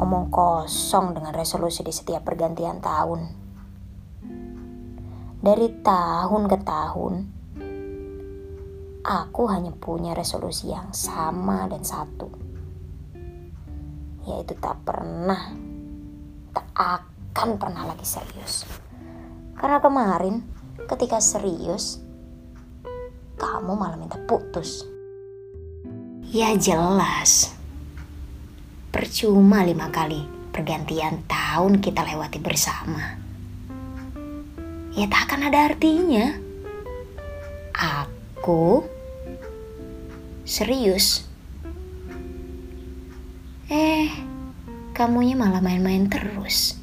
Omong kosong dengan resolusi di setiap pergantian tahun. Dari tahun ke tahun, aku hanya punya resolusi yang sama dan satu. Yaitu tak pernah, tak akan pernah lagi serius. Karena kemarin ketika serius, kamu malah minta putus. Ya jelas, Percuma lima kali pergantian tahun kita lewati bersama. Ya tak akan ada artinya. Aku serius. Eh, kamunya malah main-main terus.